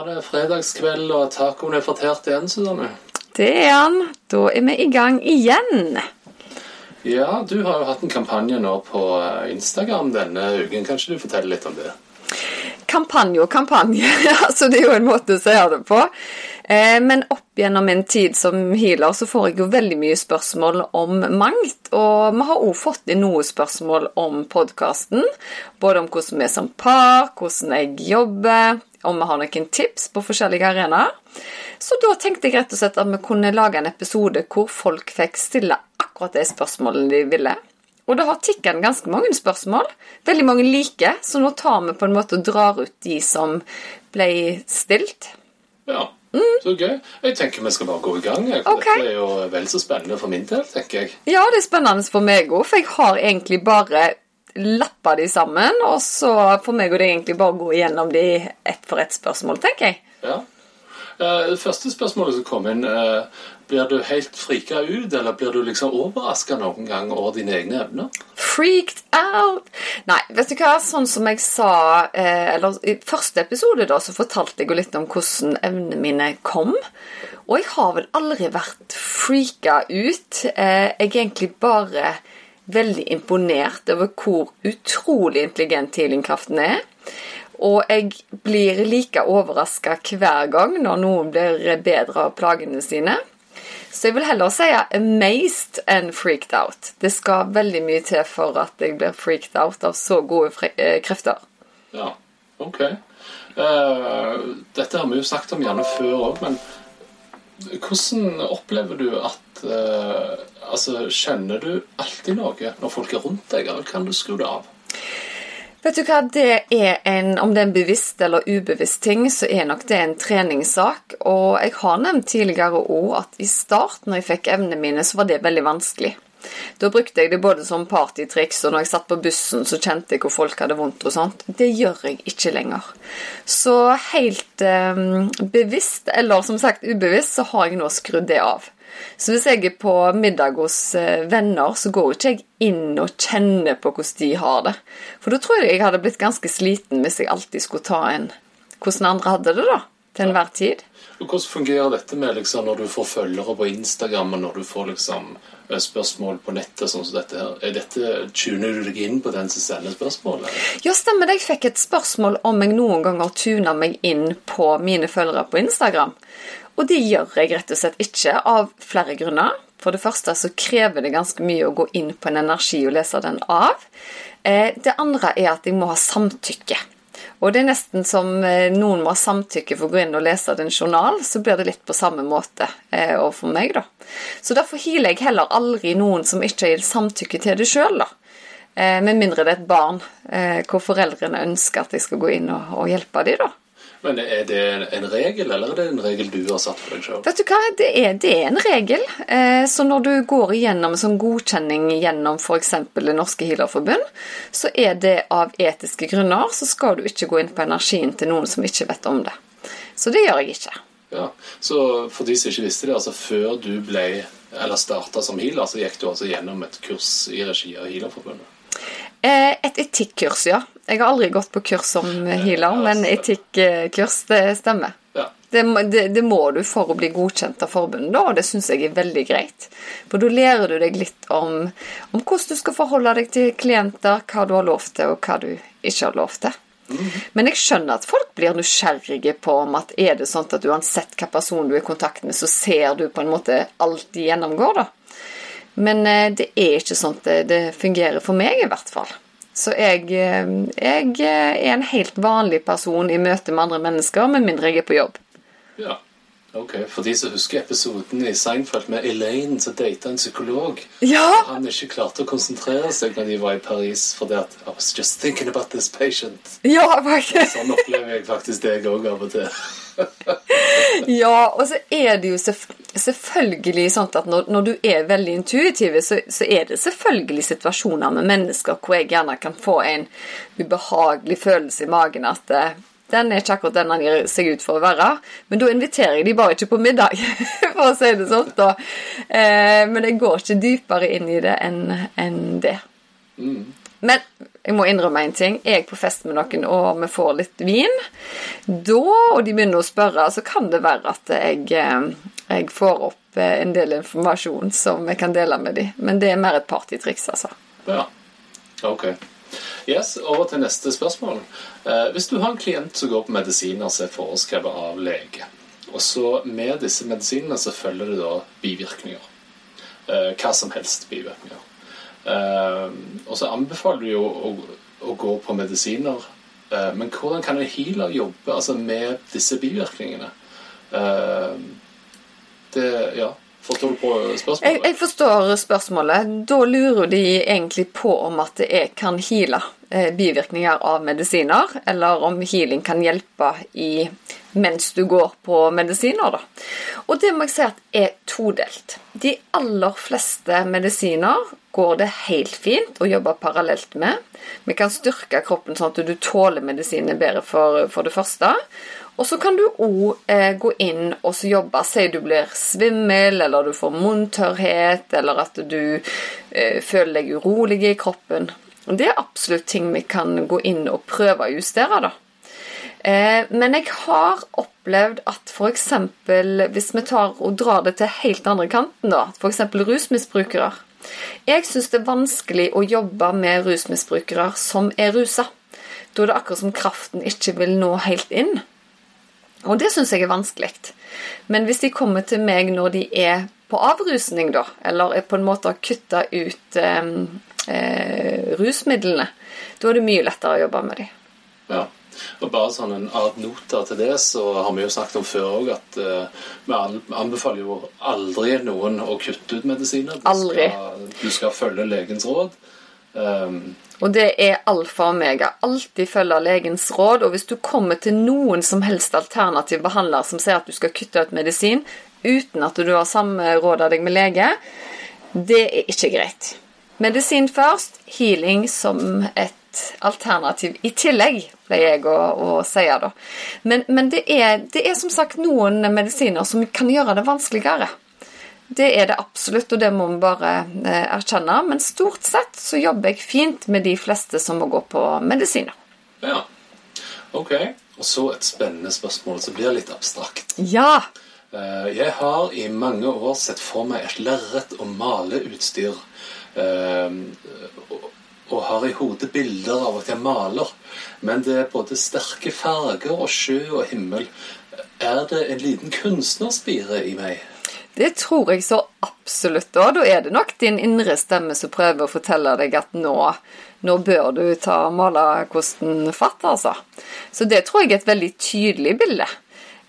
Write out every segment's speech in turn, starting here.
Var det fredagskveld, og tacoen er fortært igjen, Susanne. Det er han. Da er vi i gang igjen. Ja, du har jo hatt en kampanje nå på eh, Instagram denne uken. Kan ikke du fortelle litt om det? Kampanje og kampanje. altså, det er jo en måte å si det på. Eh, men opp gjennom min tid som healer så får jeg jo veldig mye spørsmål om mangt. Og vi har òg fått inn noen spørsmål om podkasten. Både om hvordan vi er som par, hvordan jeg jobber, om vi har noen tips på forskjellige arenaer. Så da tenkte jeg rett og slett at vi kunne lage en episode hvor folk fikk stille akkurat de spørsmålene de ville. Og det har tikka ganske mange spørsmål. Veldig mange like, så nå tar vi på en måte og drar ut de som ble stilt. Ja, så gøy. Jeg tenker vi skal bare gå i gang. Okay. Dette er jo vel så spennende for min del, tenker jeg. Ja, det er spennende for meg òg, for jeg har egentlig bare lappa de sammen, og så for meg går det egentlig bare å gå igjennom de ett for ett spørsmål, tenker jeg. Ja. Eh, Det første spørsmålet som kom inn, eh, blir du helt frika ut, eller blir du liksom overraska noen gang over dine egne evner? Freaked out! Nei, vet du hva, sånn som jeg sa eh, Eller i første episode, da, så fortalte jeg jo litt om hvordan evnene mine kom. Og jeg har vel aldri vært freaka ut. Jeg er egentlig bare veldig imponert over hvor utrolig intelligent healingkraften er. Og jeg blir like overraska hver gang når noen blir bedre av plagene sine. Så jeg vil heller si amazed enn freaked out. Det skal veldig mye til for at jeg blir freaked out av så gode eh, krefter. Ja, ok. Uh, dette har vi jo sagt om gjerne før òg, men hvordan opplever du at eh, Altså, kjenner du alltid noe når folk er rundt deg, eller kan du skru det av? Vet du hva, det er en, Om det er en bevisst eller ubevisst ting, så er nok det en treningssak. Og jeg har nevnt tidligere òg at i starten, når jeg fikk evnene mine, så var det veldig vanskelig. Da brukte jeg det både som partytriks, og når jeg satt på bussen, så kjente jeg hvor folk hadde vondt og sånt. Det gjør jeg ikke lenger. Så helt eh, bevisst, eller som sagt ubevisst, så har jeg nå skrudd det av. Så hvis jeg er på middag hos eh, venner, så går ikke jeg inn og kjenner på hvordan de har det. For da tror jeg jeg hadde blitt ganske sliten hvis jeg alltid skulle ta en hvordan andre hadde det, da. Til enhver tid. Hvordan fungerer dette med liksom, når du får følgere på Instagram, og når du får liksom, eh, spørsmål på nettet sånn som dette her? Er dette, Tuner du deg inn på den som sender spørsmål? Ja, stemmer det. Jeg fikk et spørsmål om jeg noen ganger tuner meg inn på mine følgere på Instagram. Og det gjør jeg rett og slett ikke, av flere grunner. For det første så krever det ganske mye å gå inn på en energi og lese den av. Eh, Det andre er at jeg må ha samtykke. Og det er nesten som eh, noen må ha samtykke for å gå inn og lese en journal, så blir det litt på samme måte eh, overfor meg, da. Så derfor healer jeg heller aldri noen som ikke gir samtykke til det sjøl, da. Eh, Med mindre det er et barn eh, hvor foreldrene ønsker at jeg skal gå inn og hjelpe dem, da. Men Er det en, en regel, eller er det en regel du har satt for deg sjøl? Vet du hva, det er, det er en regel. Eh, så når du går igjennom sånn godkjenning gjennom f.eks. Det norske healerforbund, så er det av etiske grunner, så skal du ikke gå inn på energien til noen som ikke vet om det. Så det gjør jeg ikke. Ja. Så for de som ikke visste det, altså før du ble eller starta som healer, så gikk du altså gjennom et kurs i regi av Healerforbundet? Eh, Et etikkurs, ja. Jeg har aldri gått på kurs som healer, men etikkurs, det stemmer. Det, det, det må du for å bli godkjent av forbundet, og det syns jeg er veldig greit. For da lærer du deg litt om, om hvordan du skal forholde deg til klienter, hva du har lov til, og hva du ikke har lov til. Men jeg skjønner at folk blir nysgjerrige på om at er det sånn at uansett hva person du er i kontakt med, så ser du på en måte alt de gjennomgår, da. Men eh, det er ikke sånn det, det fungerer for meg, i hvert fall. Så jeg, eh, jeg eh, er en helt vanlig person i møte med andre mennesker, med mindre jeg er på jobb. ja. Ok, For de som husker episoden i Seinfeld med Elaine som data en psykolog Ja! Han ikke klarte å konsentrere seg når de var i Paris fordi at I was just thinking about this patient. Ja, faktisk. Sånn opplever jeg faktisk deg òg av og til. Ja, og så er det jo selvfølgelig sånn at når, når du er veldig intuitiv, så, så er det selvfølgelig situasjoner med mennesker hvor jeg gjerne kan få en ubehagelig følelse i magen at eh, den er ikke akkurat den han gir seg ut for å være. Men da inviterer jeg de bare ikke på middag, for å si det sånn. da. Eh, men jeg går ikke dypere inn i det enn enn det. Men jeg må innrømme en ting. Er jeg på fest med noen og vi får litt vin, da, og de begynner å spørre, så kan det være at jeg, eh, jeg får opp eh, en del informasjon som jeg kan dele med dem. Men det er mer et partytriks, altså. Ja, ok. Yes, Over til neste spørsmål. Eh, hvis du har en klient som går på medisiner som er foreskrevet av lege, og så med disse medisinene så følger det da bivirkninger. Hva som helst bivirkninger. Eh, og så anbefaler du jo å, å gå på medisiner, eh, men hvordan kan en healer jobbe altså, med disse bivirkningene? Eh, det, ja, Forstår du på spørsmålet? Jeg, jeg forstår spørsmålet. Da lurer de egentlig på om at jeg kan heale bivirkninger av medisiner, eller om healing kan hjelpe i, mens du går på medisiner. Da. Og det må jeg si at er todelt. De aller fleste medisiner går det helt fint å jobbe parallelt med. Vi kan styrke kroppen sånn at du tåler medisiner bedre for, for det første. Og så kan du òg eh, gå inn og jobbe. Si du blir svimmel, eller du får munntørrhet, eller at du eh, føler deg urolig i kroppen. Det er absolutt ting vi kan gå inn og prøve å justere, da. Eh, men jeg har opplevd at f.eks. hvis vi tar og drar det til helt andre kanten, da, f.eks. rusmisbrukere. Jeg syns det er vanskelig å jobbe med rusmisbrukere som er rusa. Da er det akkurat som kraften ikke vil nå helt inn. Og det syns jeg er vanskelig. Men hvis de kommer til meg når de er på avrusning, da, eller er på en måte har kutta ut eh, eh, rusmidlene, da er det mye lettere å jobbe med dem. Ja. Og bare sånn en ad nota til det, så har vi jo snakket om før òg at uh, vi anbefaler jo aldri noen å kutte ut medisiner. Du Aldri. Skal, du skal følge legens råd. Um, og det er alfa og omega. Alltid følge legens råd. Og hvis du kommer til noen som helst alternativ behandler som sier at du skal kutte ut medisin uten at du har samråda deg med lege, det er ikke greit. Medisin først, healing som et alternativ i tillegg, pleier jeg å, å si da. Men, men det, er, det er som sagt noen medisiner som kan gjøre det vanskeligere. Det er det absolutt, og det må vi bare eh, erkjenne. Men stort sett så jobber jeg fint med de fleste som må gå på medisiner. ja. Ok. Og så et spennende spørsmål som blir litt abstrakt. Ja! Eh, Jeg har i mange år sett for meg et lerret og maleutstyr. Og har i hodet bilder av at jeg maler. Men det er både sterke farger og sjø og himmel. Er det en liten kunstnerspire i meg? Det tror jeg så absolutt. Og da er det nok din indre stemme som prøver å fortelle deg at nå, nå bør du ta malerkosten fatt, altså. Så det tror jeg er et veldig tydelig bilde.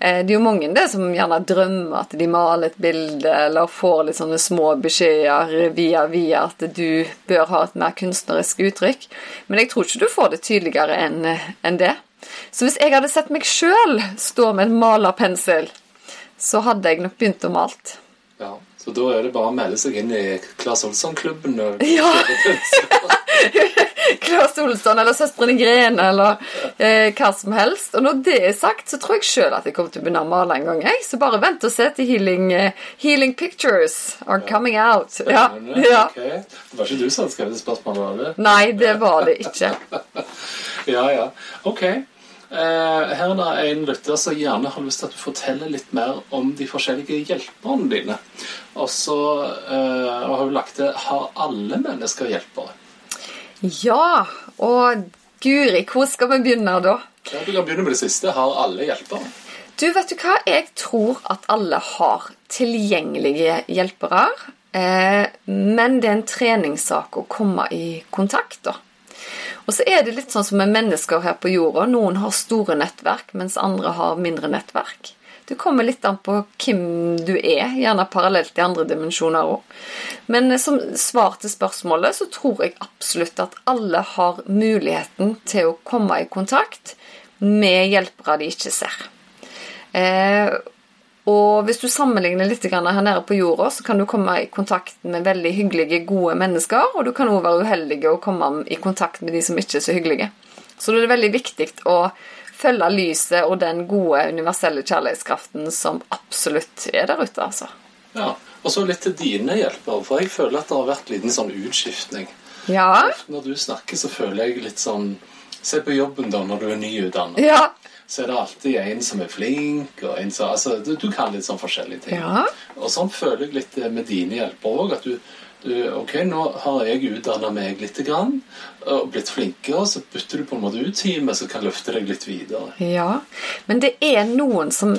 Eh, Det er jo mange det som gjerne drømmer at de maler et bilde, eller får litt sånne små beskjeder via via at du bør ha et mer kunstnerisk uttrykk. Men jeg tror ikke du får det tydeligere enn det. Så hvis jeg hadde sett meg sjøl stå med en malerpensel, så hadde jeg nok begynt å malt. Ja, Så da er det bare å melde seg inn i Claes Olsson-klubben. og- Ja. Claes Olsson eller Søstrene Grene eller eh, hva som helst. Og når det er sagt, så tror jeg sjøl at jeg kommer til å begynne å male en gang. Jeg. Så bare vent og se til Healing, uh, healing Pictures are coming out. Ja, ja. Okay. Det var ikke du som hadde skrevet spørsmålet? var det? Nei, det var det ikke. Ja, ja. Ok. Uh, her er det en lytter som gjerne har lyst til at du forteller litt mer om de forskjellige hjelperne dine. Og så eh, har hun lagt til Har alle mennesker hjelpere? Ja, og Guri, hvor skal vi begynne da? Ja, du kan begynne med det siste. Har alle hjelpere? Du, vet du hva? Jeg tror at alle har tilgjengelige hjelpere. Eh, men det er en treningssak å komme i kontakt, da. Og så er det litt sånn som med mennesker her på jorda. Noen har store nettverk, mens andre har mindre nettverk. Det kommer litt an på hvem du er, gjerne parallelt i andre dimensjoner òg. Men som svar til spørsmålet så tror jeg absolutt at alle har muligheten til å komme i kontakt med hjelpere de ikke ser. Eh, og hvis du sammenligner litt her nede på jorda, så kan du komme i kontakt med veldig hyggelige, gode mennesker, og du kan òg være uheldig og komme i kontakt med de som ikke er så hyggelige. Så det er veldig viktig å følge lyset og den gode, universelle kjærlighetskraften som absolutt er der ute, altså. Ja, Og så litt til dine hjelpere, for jeg føler at det har vært en liten sånn utskiftning. Ja. Når du snakker, så føler jeg litt sånn Se på jobben da når du er nyutdannet. Ja. Så er det alltid en som er flink, og en som Altså, du, du kan litt sånn forskjellige ting. Ja. Og sånn føler jeg litt med dine hjelpere òg. At du, du, Ok, nå har jeg utdanna meg litt grann, og blitt flinkere, så bytter du på en måte ut teamet som kan løfte deg litt videre. Ja, men det er noen som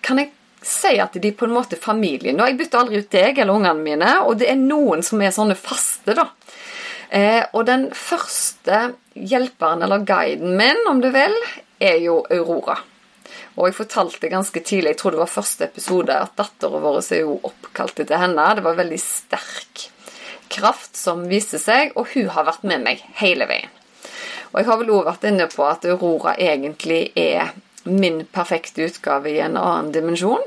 Kan jeg si at de på en måte er familien? jeg bytter aldri ut deg eller ungene mine, og det er noen som er sånne faste, da. Eh, og den første hjelperen, eller guiden min, om du vil, er jo Aurora. Og jeg fortalte ganske tidlig, jeg tror det var første episode, at datteren vår er jo oppkalt etter henne. Det var veldig sterk kraft som viste seg, og hun har vært med meg hele veien. Og jeg har vel òg vært inne på at Aurora egentlig er min perfekte utgave i en annen dimensjon.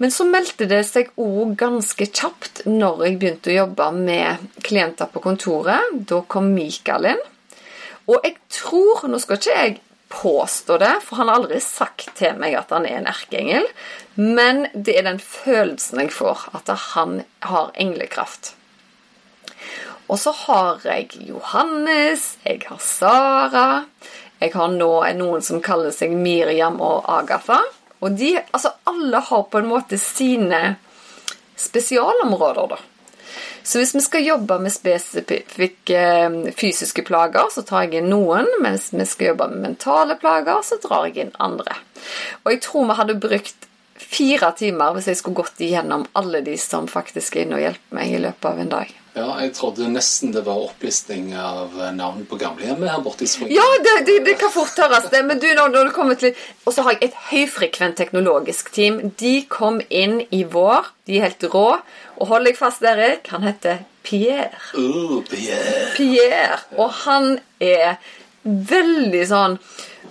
Men så meldte det seg òg ganske kjapt når jeg begynte å jobbe med klienter på kontoret. Da kom Mikael inn. Og jeg tror Nå skal ikke jeg påstå det, for han har aldri sagt til meg at han er en erkeengel, men det er den følelsen jeg får, at han har englekraft. Og så har jeg Johannes, jeg har Sara, jeg har nå noen som kaller seg Miriam og Agatha. Og de, altså alle har på en måte sine spesialområder, da. Så hvis vi skal jobbe med spesifikke fysiske plager, så tar jeg inn noen. Mens vi skal jobbe med mentale plager, så drar jeg inn andre. Og jeg tror vi hadde brukt fire timer hvis jeg skulle gått igjennom alle de som faktisk er inne og hjelper meg i løpet av en dag. Ja, jeg trodde nesten det var opplisting av navn på gamlehjemmet her borte i Spring. Ja, det, det, det, kan fort høres det. Men du, når, når du kommer til Og så har jeg et høyfrekvent teknologisk team. De kom inn i vår. De er helt rå. Og hold deg fast, Erik, han heter Pierre. Uh, Pierre. Pierre. Og han er veldig sånn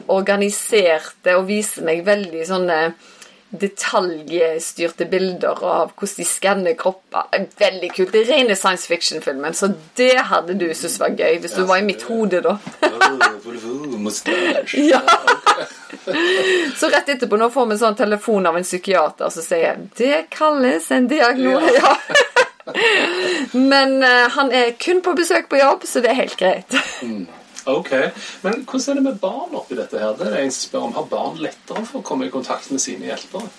organiserte og viser meg veldig sånne detaljstyrte bilder av hvordan de skanner kropper. Veldig kult. Det er rene science fiction-filmen, så det hadde du syntes var gøy hvis du var i mitt hode da. ja. så rett etterpå nå får vi en sånn telefon av en psykiater som sier 'Det kalles en diagnose'. Ja. Men uh, han er kun på besøk på jobb, så det er helt greit. Ok, Men hvordan er det med barn oppi dette? her? Det er det som spør om. Har barn lettere for å komme i kontakt med sine hjelpere?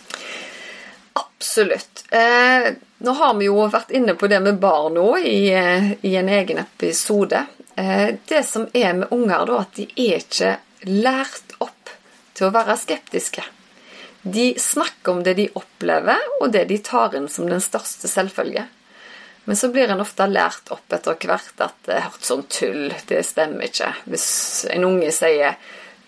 Absolutt. Eh, nå har vi jo vært inne på det med barn nå i, eh, i en egen episode. Eh, det som er med unger, da, at de er ikke lært opp til å være skeptiske. De snakker om det de opplever, og det de tar inn som den største selvfølge. Men så blir en ofte lært opp etter hvert at det har hørt sånn tull, det stemmer ikke. Hvis en unge sier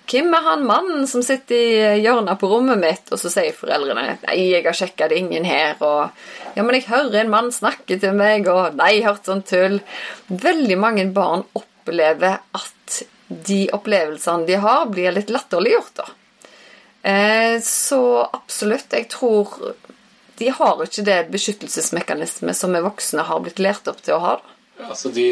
'Hvem er han mannen som sitter i hjørnet på rommet mitt?' Og så sier foreldrene 'Nei, jeg har sjekka det, ingen her', og 'Ja, men jeg hører en mann snakke til meg', og 'Nei, jeg har hørt sånn tull'. Veldig mange barn opplever at de opplevelsene de har, blir litt latterliggjort, da. Eh, så absolutt, jeg tror de har ikke det beskyttelsesmekanisme som vi voksne har blitt lært opp til å ha. Altså de,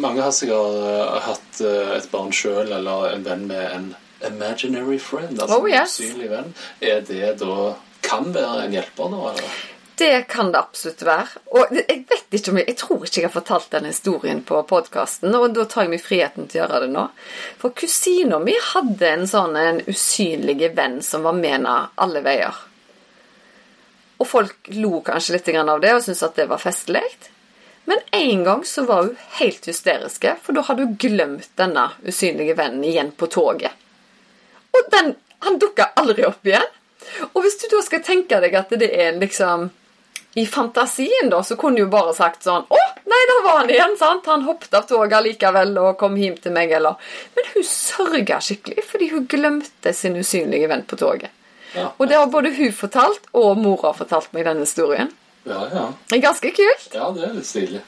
mange har sikkert hatt et barn sjøl eller en venn med en imaginary friend, altså oh, yes. en usynlig venn. Er det da kan være en hjelper, da? eller? Det kan det absolutt være. Og jeg vet ikke om jeg, jeg tror ikke jeg har fortalt den historien på podkasten, og da tar jeg meg friheten til å gjøre det nå. For kusina mi hadde en sånn en usynlig venn som var med henne alle veier. Og folk lo kanskje litt av det og syntes at det var festlig. Men en gang så var hun helt hysteriske, for da hadde hun glemt denne usynlige vennen igjen på toget. Og den, han dukka aldri opp igjen. Og hvis du da skal tenke deg at det er liksom I fantasien, da, så kunne du bare sagt sånn Å, nei, der var han igjen, sant? Han hoppet av toget likevel og kom hjem til meg, eller Men hun sørga skikkelig fordi hun glemte sin usynlige venn på toget. Og det har både hun fortalt, og mora fortalt meg den historien. Ja, ja. Det er ganske kult. Ja, det er litt stilig.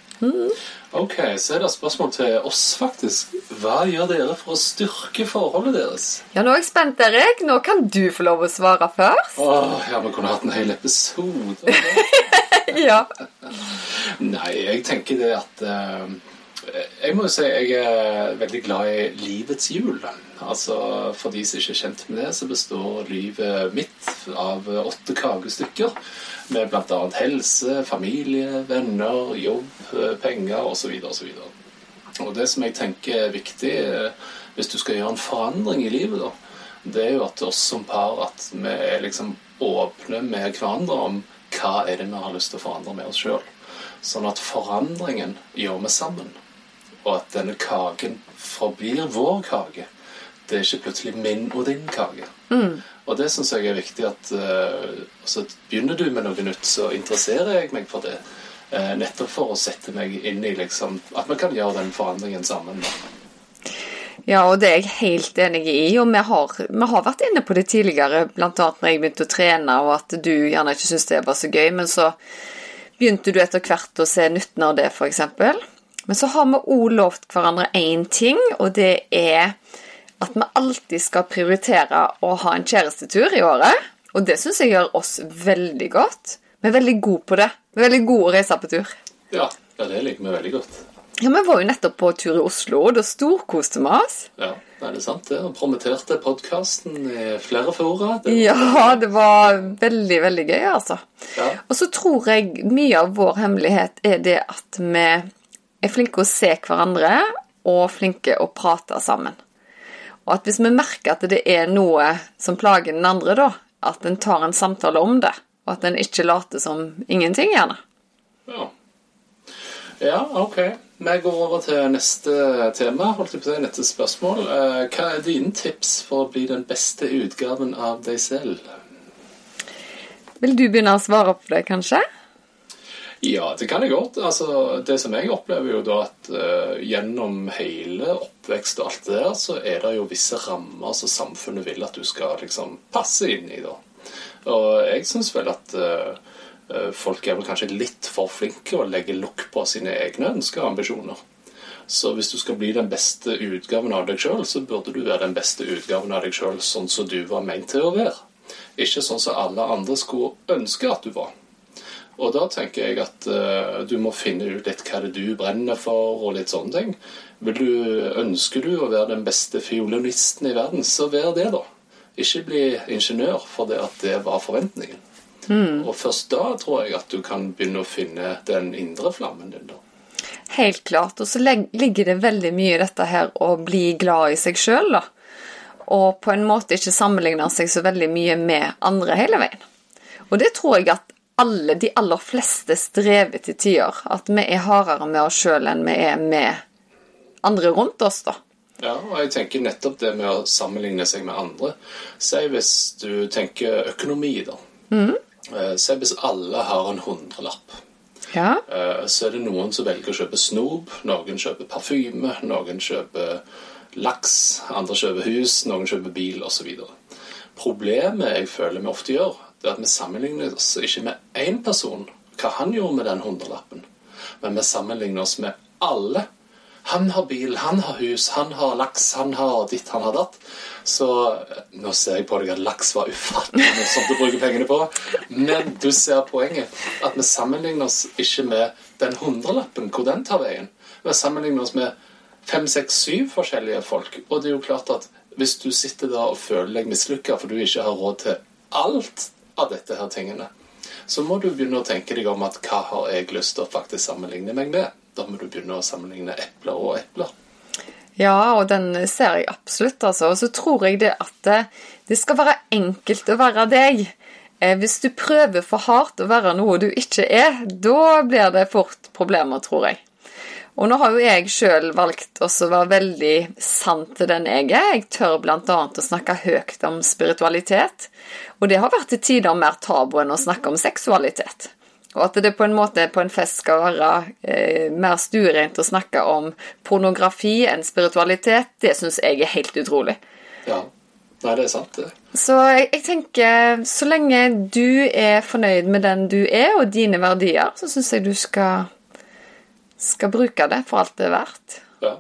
Ok, så er det spørsmål til oss, faktisk. Hva gjør dere for å styrke forholdet deres? Ja, Nå er jeg spent, Erik. Nå kan du få lov å svare først. Åh, ja, vi kunne hatt en hel episode. Ja. Nei, jeg tenker det at eh, Jeg må jo si jeg er veldig glad i livets hjul. Altså, For de som ikke er kjent med det, så består livet mitt av åtte kakestykker. Med bl.a. helse, familie, venner, jobb, penger osv. osv. Og det som jeg tenker er viktig eh, hvis du skal gjøre en forandring i livet, da, det er jo at oss som par at vi er liksom åpne med hverandre om hva er det vi har lyst til å forandre med oss sjøl. Sånn at forandringen gjør vi sammen. Og at denne kaken forblir vår kake. Det er ikke plutselig min og din kake. Og det syns jeg er viktig at uh, Så Begynner du med noe nytt, så interesserer jeg meg for det. Uh, nettopp for å sette meg inn i liksom, at vi kan gjøre den forandringen sammen. Ja, og det er jeg helt enig i. Og vi har, vi har vært inne på det tidligere, bl.a. når jeg begynte å trene, og at du gjerne ikke syntes det var så gøy. Men så begynte du etter hvert å se nytten av det, f.eks. Men så har vi òg lovt hverandre én ting, og det er at vi alltid skal prioritere å ha en kjærestetur i året. Og det syns jeg gjør oss veldig godt. Vi er veldig gode på det. Vi er veldig gode å reise på tur. Ja, ja, det liker vi veldig godt. Ja, Vi var jo nettopp på tur i Oslo, og da storkoste vi oss. Ja, er det sant det? Og promoterte podkasten i flere fora. Det, Ja, det var veldig, veldig gøy, altså. Ja. Og så tror jeg mye av vår hemmelighet er det at vi er flinke å se hverandre, og flinke å prate sammen. Og at hvis vi merker at det er noe som plager den andre, da, at en tar en samtale om det, og at en ikke later som ingenting, gjerne. Ja. ja, ok. Vi går over til neste tema. holdt jeg på å si, Neste spørsmål. Eh, Hva er dine tips for å bli den beste utgaven av deg selv? Vil du begynne å svare på det, kanskje? Ja, det kan jeg godt. Altså, det som jeg opplever jo da at uh, gjennom hele oppvekst og alt det der, så er det jo visse rammer som samfunnet vil at du skal liksom passe inn i, da. Og jeg syns vel at eh, folk er vel kanskje litt for flinke å legge lokk på sine egne ønsker og ambisjoner. Så hvis du skal bli den beste utgaven av deg sjøl, så burde du være den beste utgaven av deg sjøl sånn som du var ment til å være. Ikke sånn som alle andre skulle ønske at du var. Og da tenker jeg at uh, du må finne ut litt hva det du brenner for, og litt sånne ting. Vil du, ønsker du å være den beste fiolinisten i verden, så vær det, da. Ikke bli ingeniør for det at det var forventningen. Og først da tror jeg at du kan begynne å finne den indre flammen din, da. Helt klart. Og så ligger det veldig mye i dette her å bli glad i seg sjøl, da. Og på en måte ikke sammenligne seg så veldig mye med andre hele veien. Og det tror jeg at alle, de aller fleste strever til tider. At vi er hardere med oss sjøl enn vi er med andre rundt oss, da. Ja, og jeg tenker nettopp det med å sammenligne seg med andre. Si hvis du tenker økonomi, da. Mm. Si hvis alle har en hundrelapp. Ja. Eh, Så er det noen som velger å kjøpe snop, noen kjøper parfyme, noen kjøper laks, andre kjøper hus, noen kjøper bil osv. Problemet jeg føler vi ofte gjør, det er at vi sammenligner oss ikke med én person, hva han gjorde med den hundrelappen, men vi sammenligner oss med alle. Han har bil, han har hus, han har laks, han har ditt, han har datt. Så eh, nå ser jeg på deg at laks var ufattelig morsomt å bruke pengene på. Men du ser poenget. At vi sammenligner oss ikke med den hundrelappen, hvor den tar veien. Vi sammenligner oss med fem, seks, syv forskjellige folk. Og det er jo klart at hvis du sitter da og føler deg mislykka for du ikke har råd til alt av dette her tingene, så må du begynne å tenke deg om at hva har jeg lyst til å faktisk sammenligne meg med? Da må du begynne å sammenligne epler og epler. Ja, og den ser jeg absolutt, altså. Og så tror jeg det at det, det skal være enkelt å være deg. Eh, Hvis du prøver for hardt å være noe du ikke er, da blir det fort problemer, tror jeg. Og nå har jo jeg sjøl valgt å være veldig sann til den jeg er. Jeg tør bl.a. å snakke høyt om spiritualitet. Og det har vært til tider mer tabu enn å snakke om seksualitet. Og at det på en måte på en fest skal være eh, mer stuereint å snakke om pornografi enn spiritualitet, det syns jeg er helt utrolig. Ja. Nei, det er sant, det. Så jeg, jeg tenker, så lenge du er fornøyd med den du er, og dine verdier, så syns jeg du skal, skal bruke det for alt det er verdt. Ja.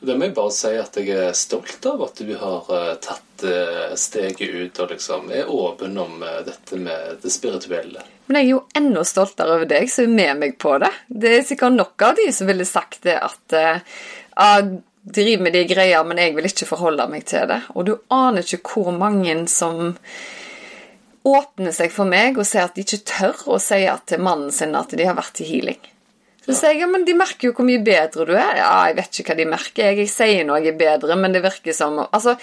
Og Det må jeg bare si at jeg er stolt av at du har eh, tatt eh, steget ut og liksom er åpen om eh, dette med det spirituelle. Men jeg er jo enda stoltere over deg som er med meg på det. Det er sikkert nok av de som ville sagt det at ja, driver med de greier, men jeg vil ikke forholde meg til det. Og du aner ikke hvor mange som åpner seg for meg og sier at de ikke tør å si til mannen sin at de har vært i healing. Så sier jeg ja, men de merker jo hvor mye bedre du er. Ja, jeg vet ikke hva de merker. Jeg, jeg sier noe jeg er bedre, men det virker som Altså,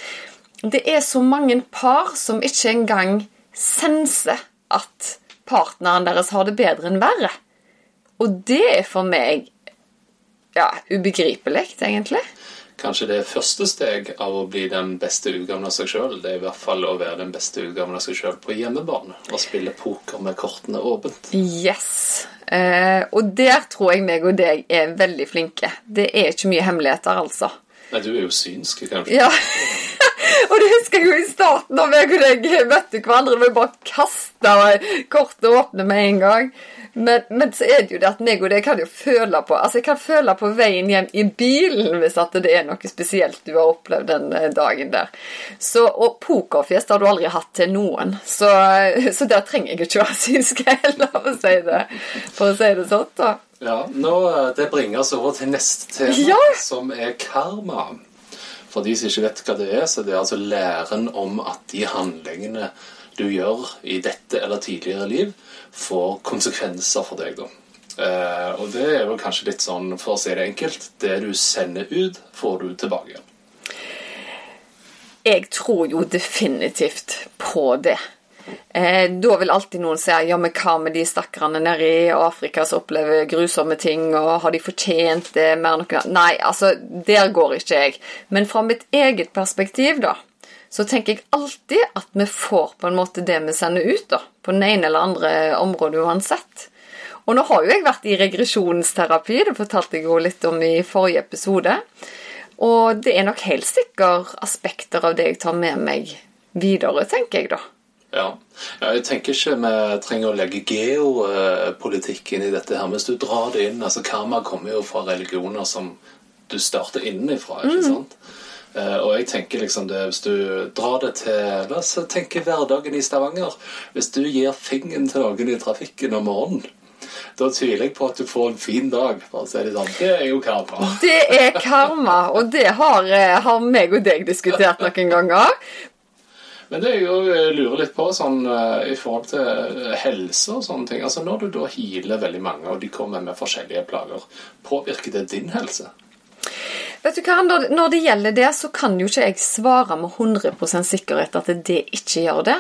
det er så mange par som ikke engang senser at partneren deres har det bedre enn verre. Og det er for meg ja, ubegripelig, egentlig. Kanskje det første steg av å bli den beste utgaven av seg sjøl. Det er i hvert fall å være den beste utgaven av seg sjøl på hjemmebane og spille poker med kortene åpent. Yes. Eh, og der tror jeg meg og deg er veldig flinke. Det er ikke mye hemmeligheter, altså. Nei, du er jo synsk, kanskje. Ja. og det husker jeg jo i starten, da meg og deg møtte hverandre. Vi bare kasta kortet åpne med en gang. Men, men, så er det jo det at meg og deg kan jo føle på Altså, jeg kan føle på veien hjem i bilen hvis at det er noe spesielt du har opplevd den eh, dagen der. Så, og pokerfjes har du aldri hatt til noen, så, så der trenger jeg ikke å være synsk heller, for å si det, for å si det sånn, da. Ja, nå, eh, Det bringer oss over til neste tema, Ja. som er karma. For de som ikke vet hva det er, så det er altså læren om at de handlingene du gjør i dette eller tidligere liv, får konsekvenser for deg. da. Uh, og det er vel kanskje litt sånn, for å si det enkelt, det du sender ut, får du tilbake igjen. Jeg tror jo definitivt på det. Eh, da vil alltid noen si ja, men hva med de stakkarene nede i Afrika som opplever grusomme ting, og har de fortjent det mer enn noe Nei, altså, der går ikke jeg. Men fra mitt eget perspektiv, da, så tenker jeg alltid at vi får på en måte det vi sender ut, da. På den ene eller andre området uansett. Og nå har jo jeg vært i regresjonsterapi, det fortalte jeg jo litt om i forrige episode. Og det er nok helt sikkert aspekter av det jeg tar med meg videre, tenker jeg da. Ja. ja, jeg tenker ikke vi trenger å legge geopolitikk inn i dette her. Hvis du drar det inn altså Karma kommer jo fra religioner som du starter innenfra, ikke sant? Eh, og jeg tenker liksom det, Hvis du drar det til La oss tenke hverdagen i Stavanger. Hvis du gir fingeren til noen i trafikken om morgenen, da tviler jeg på at du får en fin dag. for å si Det sånn. Det er jo karma. Det er karma, og det har, eh, har meg og deg diskutert noen ganger. Men det er jo, jeg lurer litt på sånn eh, i forhold til eh, helse og sånne ting. Altså Når du da healer veldig mange, og de kommer med forskjellige plager, påvirker det din helse? Vet du hva, når, det gjelder det, så kan jo ikke jeg svare med 100% sikkerhet at det ikke gjør det.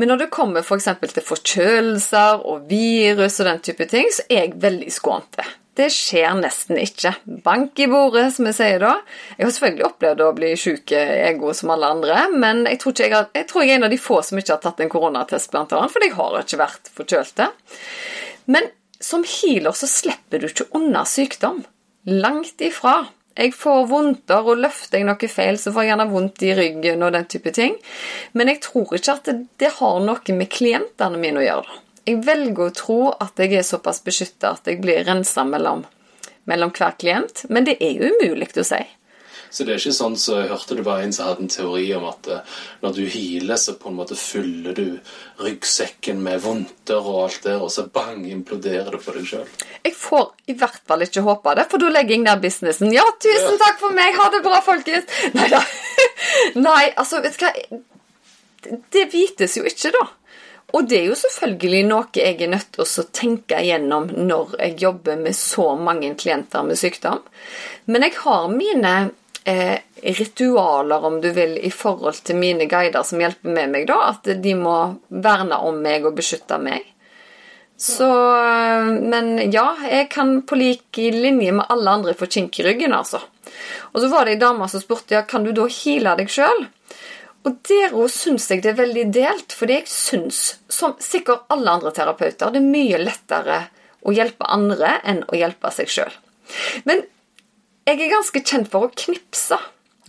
Men når det kommer f.eks. til forkjølelser og virus og den type ting, så er jeg veldig skånt det. Skjer nesten ikke. Bank i bordet, som jeg sier da. Jeg har selvfølgelig opplevd å bli sjuk ego som alle andre, men jeg tror, jeg, har, jeg tror jeg er en av de få som ikke har tatt en koronatest, blant annet, for jeg har ikke vært forkjølte. Men som healer så slipper du ikke unna sykdom. Langt ifra. Jeg får vondter, og løfter jeg noe feil, så får jeg gjerne vondt i ryggen og den type ting. Men jeg tror ikke at det, det har noe med klientene mine å gjøre. Jeg velger å tro at jeg er såpass beskytta at jeg blir rensa mellom, mellom hver klient, men det er jo umulig å si. Så det er ikke sånn så jeg hørte det var en som hadde en teori om at eh, når du healer, så på en måte fyller du ryggsekken med vondter og alt der, og så bang, imploderer det på deg sjøl. Jeg får i hvert fall ikke håpe det, for da legger jeg ned businessen. Ja, tusen takk for meg, ha det bra, folkens! Nei da. Nei, altså, vet du hva Det vites jo ikke, da. Og det er jo selvfølgelig noe jeg er nødt til å tenke igjennom når jeg jobber med så mange klienter med sykdom. Men jeg har mine eh, ritualer, om du vil, i forhold til mine guider som hjelper med meg, da. At de må verne om meg og beskytte meg. Så Men ja, jeg kan på lik linje med alle andre få kink i ryggen, altså. Og så var det ei dame som spurte ja, kan du da heale deg sjøl. Og der òg syns jeg det er veldig delt, fordi jeg syns, som sikkert alle andre terapeuter, det er mye lettere å hjelpe andre enn å hjelpe seg sjøl. Men jeg er ganske kjent for å knipse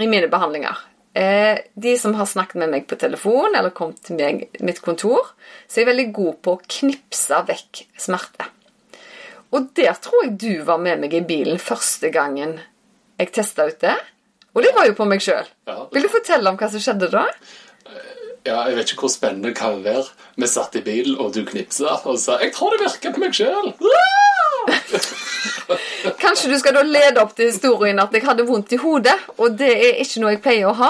i mine behandlinger. Eh, de som har snakket med meg på telefon eller kommet til meg, mitt kontor, så er jeg veldig god på å knipse vekk smerte. Og der tror jeg du var med meg i bilen første gangen jeg testa ut det. Og det var jo på meg sjøl. Ja. Vil du fortelle om hva som skjedde da? Ja, Jeg vet ikke hvor spennende det kan være. Vi satt i bilen, og du knipsa og sa 'Jeg tror det virker på meg sjøl'. Kanskje du skal da lede opp til historien at jeg hadde vondt i hodet, og det er ikke noe jeg pleier å ha.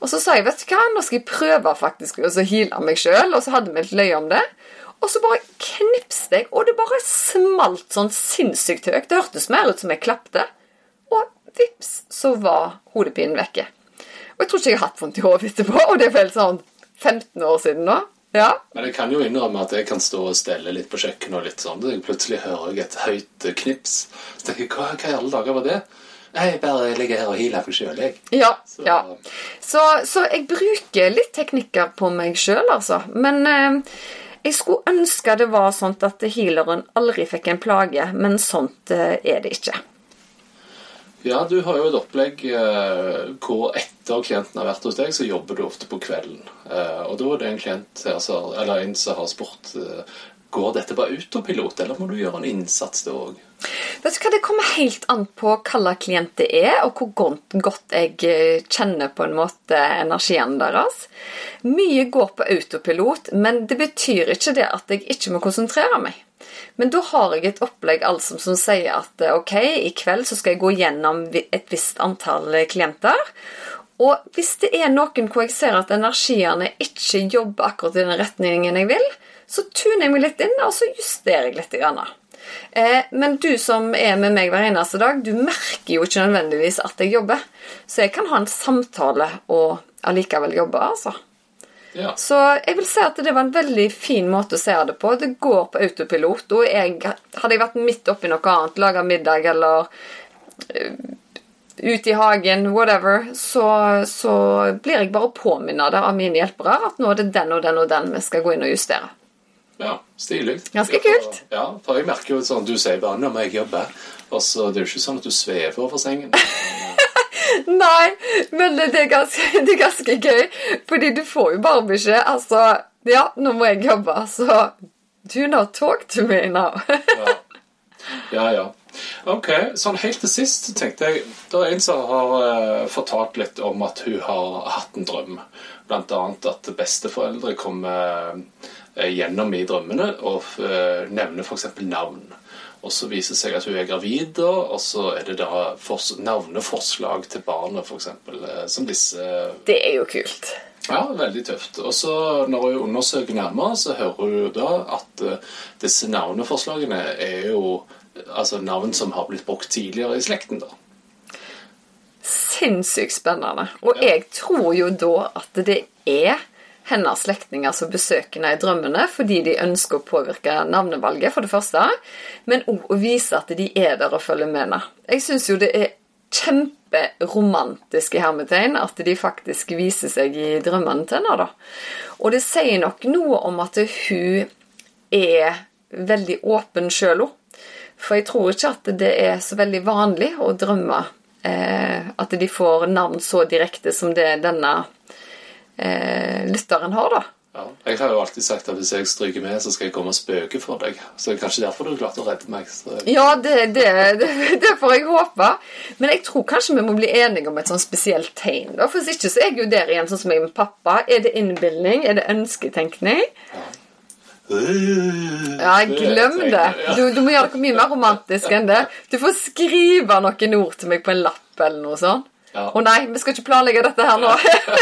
Og så sa jeg vet du hva, nå skal jeg prøve faktisk å heale meg sjøl, og så hadde vi et løye om det. Og så bare knipste jeg, og det bare smalt sånn sinnssykt høyt. Det hørtes mer ut som jeg klapte. Og vips, så var hodepinen vekke. Og jeg tror ikke jeg har hatt vondt i hodet etterpå, og det er vel sånn 15 år siden nå. Ja. Men jeg kan jo innrømme at jeg kan stå og stelle litt på kjøkkenet og litt sånn. Så plutselig hører jeg et høyt knips. Så tenker jeg, hva, hva i alle dager var det? Jeg bare ligger her og healer meg sjøl, jeg. Ja. Så- ja. Så, så jeg bruker litt teknikker på meg sjøl, altså. Men eh, jeg skulle ønske det var sånn at healeren aldri fikk en plage, men sånt eh, er det ikke. Ja, du har jo et opplegg eh, hvor etter klienten har vært hos deg, så jobber du ofte på kvelden. Eh, og da er det en klient her, som- eller en som har spurt eh, Går dette bare autopilot, eller må du gjøre en innsats da òg? Det kommer helt an på hva slags klient det er, og hvor godt jeg eh, kjenner på en måte energien deres. Mye går på autopilot, men det betyr ikke det at jeg ikke må konsentrere meg. Men da har jeg et opplegg altså, som sier at eh, ok, i kveld så skal jeg gå gjennom et visst antall eh, klienter. Og hvis det er noen hvor jeg ser at energiene ikke jobber akkurat i den retningen jeg vil, så tuner jeg meg litt inn, og så justerer jeg litt. Grann. Eh, men du som er med meg hver eneste dag, du merker jo ikke nødvendigvis at jeg jobber. Så jeg kan ha en samtale og allikevel jobbe, altså. Ja. Så jeg vil si at det var en veldig fin måte å se det på. Det går på autopilot. Og jeg, hadde jeg vært midt oppi noe annet, laga middag eller eh, ute i hagen, whatever, så, så blir jeg bare påminnet av mine hjelpere at nå er det den og den og den vi skal gå inn og justere. Ja, stilig. Ganske kult. Ja, for jeg merker jo sånn, Du sier bare 'nå må jeg jobbe', og så det er jo ikke sånn at du svever over sengen. Nei, men det er, ganske, det er ganske gøy, fordi du får jo bare beskjed. Altså, ja, nå må jeg jobbe, så do not talk to me now. Ja. ja, ja. Ok, sånn helt til sist tenkte jeg Det er en som har uh, fortalt litt om at hun har hatt en drøm. Blant annet at besteforeldre kommer uh, gjennom i drømmene og uh, nevner f.eks. navn. Og så viser det seg at hun er gravid, og så er det da fors navneforslag til barnet, f.eks. Eh, som disse Det er jo kult. ja, veldig tøft. Og så når hun undersøker nærmere, så hører hun da at eh, disse navneforslagene er jo altså navn som har blitt brukt tidligere i slekten. da. Sinnssykt spennende. Og jeg tror jo da at det er hennes slektninger som besøker henne i drømmene fordi de ønsker å påvirke navnevalget, for det første, men òg å vise at de er der og følger med. Jeg syns jo det er kjemperomantisk i hermetegn at de faktisk viser seg i drømmene til henne. da. Og det sier nok noe om at hun er veldig åpen sjøl. For jeg tror ikke at det er så veldig vanlig å drømme eh, at de får navn så direkte som det denne eh, lytteren har, da. Ja. Jeg har jo alltid sagt at hvis jeg stryker med, så skal jeg komme og spøke for deg. Så det er kanskje derfor du klarte å redde meg. Så Ja, det, det, det, det får jeg håpe. Men jeg tror kanskje vi må bli enige om et sånn spesielt tegn. da. For hvis ikke så er jeg jo der igjen, sånn som jeg med pappa. Er det innbilning? Er det ønsketenkning? Ja, glem det. Du, du må gjøre det mye mer romantisk enn det. Du får skrive noen ord til meg på en lapp eller noe sånt. Ja. Å nei, vi skal ikke planlegge dette her nå.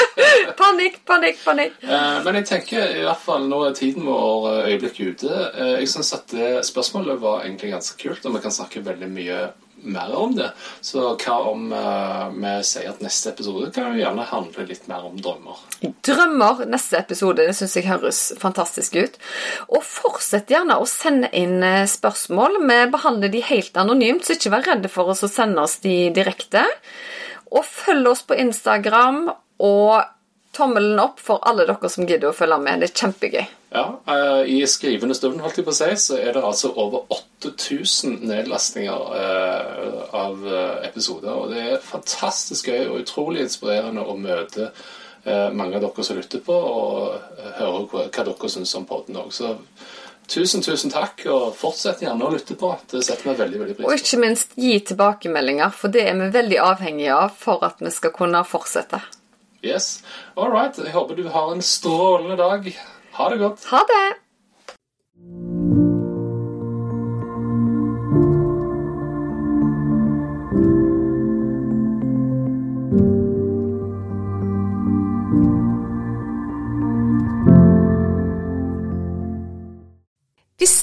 panikk, panikk, panikk. Eh, Men jeg tenker i hvert fall nå er tiden vår øyeblikket øyeblikk ute. Eh, Jeg syns at det spørsmålet var egentlig ganske kult, og vi kan snakke veldig mye mer om det. Så hva om eh, vi sier at neste episode kan jo gjerne handle litt mer om drømmer? Drømmer neste episode. Det syns jeg høres fantastisk ut. Og fortsett gjerne å sende inn eh, spørsmål. Vi behandler de helt anonymt, så ikke vær redde for oss å sende oss de direkte. Og følg oss på Instagram, og tommelen opp for alle dere som gidder å følge med. Det er kjempegøy. Ja, eh, I skrivende stund holdt jeg på å si, så er det altså over 8000 nedlastninger eh, av eh, episoder. Og det er fantastisk gøy og utrolig inspirerende å møte mange av dere som lytter på, og høre hva dere syns om podden òg. Tusen, tusen takk, og fortsett gjerne å lytte på. Det setter vi veldig, veldig pris på. ikke minst gi tilbakemeldinger, for det er vi veldig avhengige av for at vi skal kunne fortsette. Yes. All right. Jeg håper du har en strålende dag. Ha det godt. Ha det!